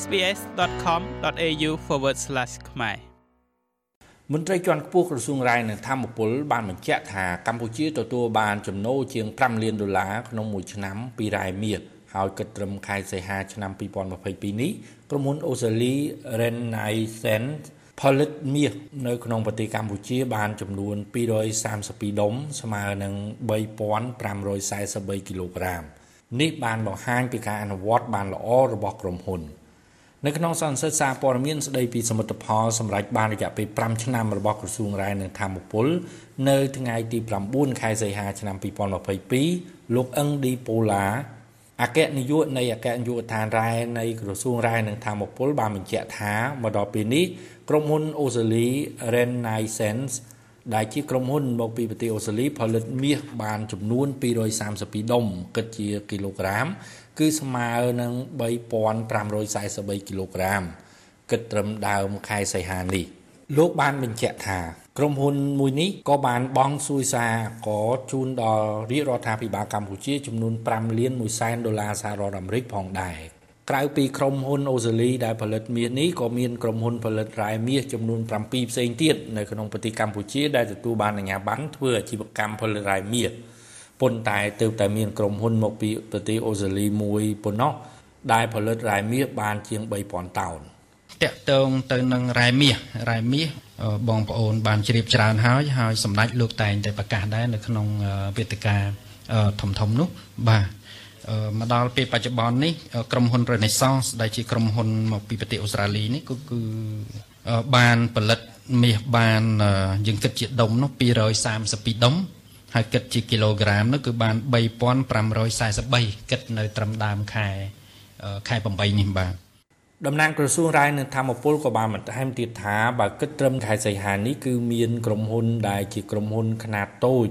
sbs.com.au/ ខ្មែរមន្ត្រីជាន់ខ្ពស់ក្រសួងរាយនឹងធម្មពលបានបញ្ជាក់ថាកម្ពុជាទទួលបានចំណូលជាង5លានដុល្លារក្នុងមួយឆ្នាំពីរ៉ែមាសហើយគិតត្រឹមខែសីហាឆ្នាំ2022នេះក្រុមហ៊ុនអូស្ត្រាលី Renaissance ផលិតមាសនៅក្នុងប្រទេសកម្ពុជាបានចំនួន232ដុំស្មើនឹង3543គីឡូក្រាមនេះបានបង្ហាញពីការអនុវត្តបានល្អរបស់ក្រុមហ៊ុន នៅក្នុងសន្និសីទសារព័ត៌មានស្ដីពីសមិទ្ធផលសម្រាប់បានរយៈពេល5ឆ្នាំរបស់ក្រសួងរាយនឹងធម្មពល នៅថ្ងៃទី9ខែសីហាឆ្នាំ2022លោកអឹងឌីប៉ូឡាអគ្គនាយកនៃអគ្គនាយកដ្ឋានរ៉ែនៃក្រសួងរ៉ែនិងធម្មពលបានបញ្ជាក់ថាមកដល់ពេលនេះក្រុមហ៊ុនអូស្ត្រាលី Renaissance ដែលជាក្រុមហ៊ុនមកពីប្រទេសអូស្ត្រាលីផលិតមាសបានចំនួន232ដុំគិតជាគីឡូក្រាម គឺស្មើនឹង3543គីឡូក្រាមគិតត្រឹមដើមខែសីហានេះលោកបានបញ្ជាក់ថាក្រុមហ៊ុនមួយនេះក៏បានបង់សួយសារក៏ជូនដល់រាជរដ្ឋាភិបាលកម្ពុជាចំនួន5លាន1សែនដុល្លារសហរដ្ឋអាមេរិកផងដែរ ក្រៅពីក្រុមហ៊ុនអូស្ត្រាលីដែលផលិតមាសនេះក៏មានក្រុមហ៊ុនផលិតរ៉ែមាសចំនួន7ផ្សេងទៀតនៅក្នុងប្រទេសកម្ពុជាដែលទទួលបានអាជ្ញាប័ណ្ណធ្វើអាជីវកម្មផលិតរ៉ែមាសប៉ុន្តែទើបតែមានក្រុមហ៊ុនមកពីប្រទេសអូស្ត្រាលីមួយប៉ុណ្ណោះដែលផលិតរ៉ែមាសបានជាង3000តោនតកតងទៅនឹងរ៉ែមាសរ៉ែមាសបងប្អូនបានជ្រាបច្រើនហើយហើយសម្ដេចលោកតែងតែប្រកាសដែរនៅក្នុងវេទិកាធំធំនោះបាទ មកដល់ពេលបច្ចុប្បន្ននេះក្រុមហ៊ុន Renaissance ដែលជាក្រុមហ៊ុនមកពីប្រទេសអូស្ត្រាលីនេះគឺគឺបានផលិតមាសបានយើងគិតជាដុំនោះ232ដុំហើយគិតជាគីឡូក្រាមនោះគឺបាន3543គិតនៅត្រឹមដើមខែខែ8នេះបាទតំណាងក្រសួងរាយនឹងធម្មពលក៏បានបន្ថែមទៀតថាបើគិតត្រឹមខែសីហានេះគឺមានក្រុមហ៊ុនដែលជាក្រុមហ៊ុនខ្នាតតូច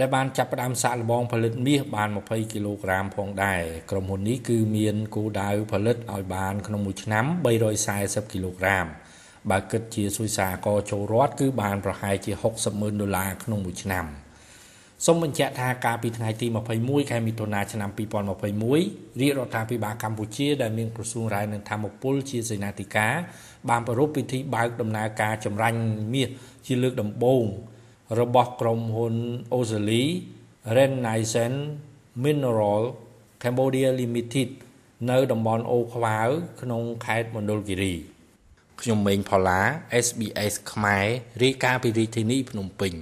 ដែលបានចាប់ផ្ដើមសាកល្បងផលិតមាសបាន20គីឡូក្រាមផងដែរក្រុមហ៊ុននេះគឺមានគោលដៅផលិតឲ្យបានក្នុងមួយឆ្នាំ340គីឡូក្រាមបើគិតជាសុយសាកចូលរដ្ឋគឺបានប្រហែលជា60ម៉ឺនដុល្លារក្នុងមួយឆ្នាំសូមបញ្ជាក់ថាកាលពីថ្ងៃទី21ខែមិថុនាឆ្នាំ2021រាជរដ្ឋាភិបាលកម្ពុជាដែលមានក្រសួងរាយនឹងធម្មពលជាសេនាធិការបានប្រារព្ធពិធីបើកដំណើរការចម្រាញ់មាសជាលើកដំបូង របស់ក្រុមហ៊ុនអូស្ត្រាលី Renaissance Mineral Cambodia Limited នៅតំបន់អូខ្វាវក្នុងខេត្តមណ្ឌលគិរីខ្ញុំម៉េងផល្លា SBS ខ្មែររាយការណ៍ពីរាជធានីភ្នំពេញ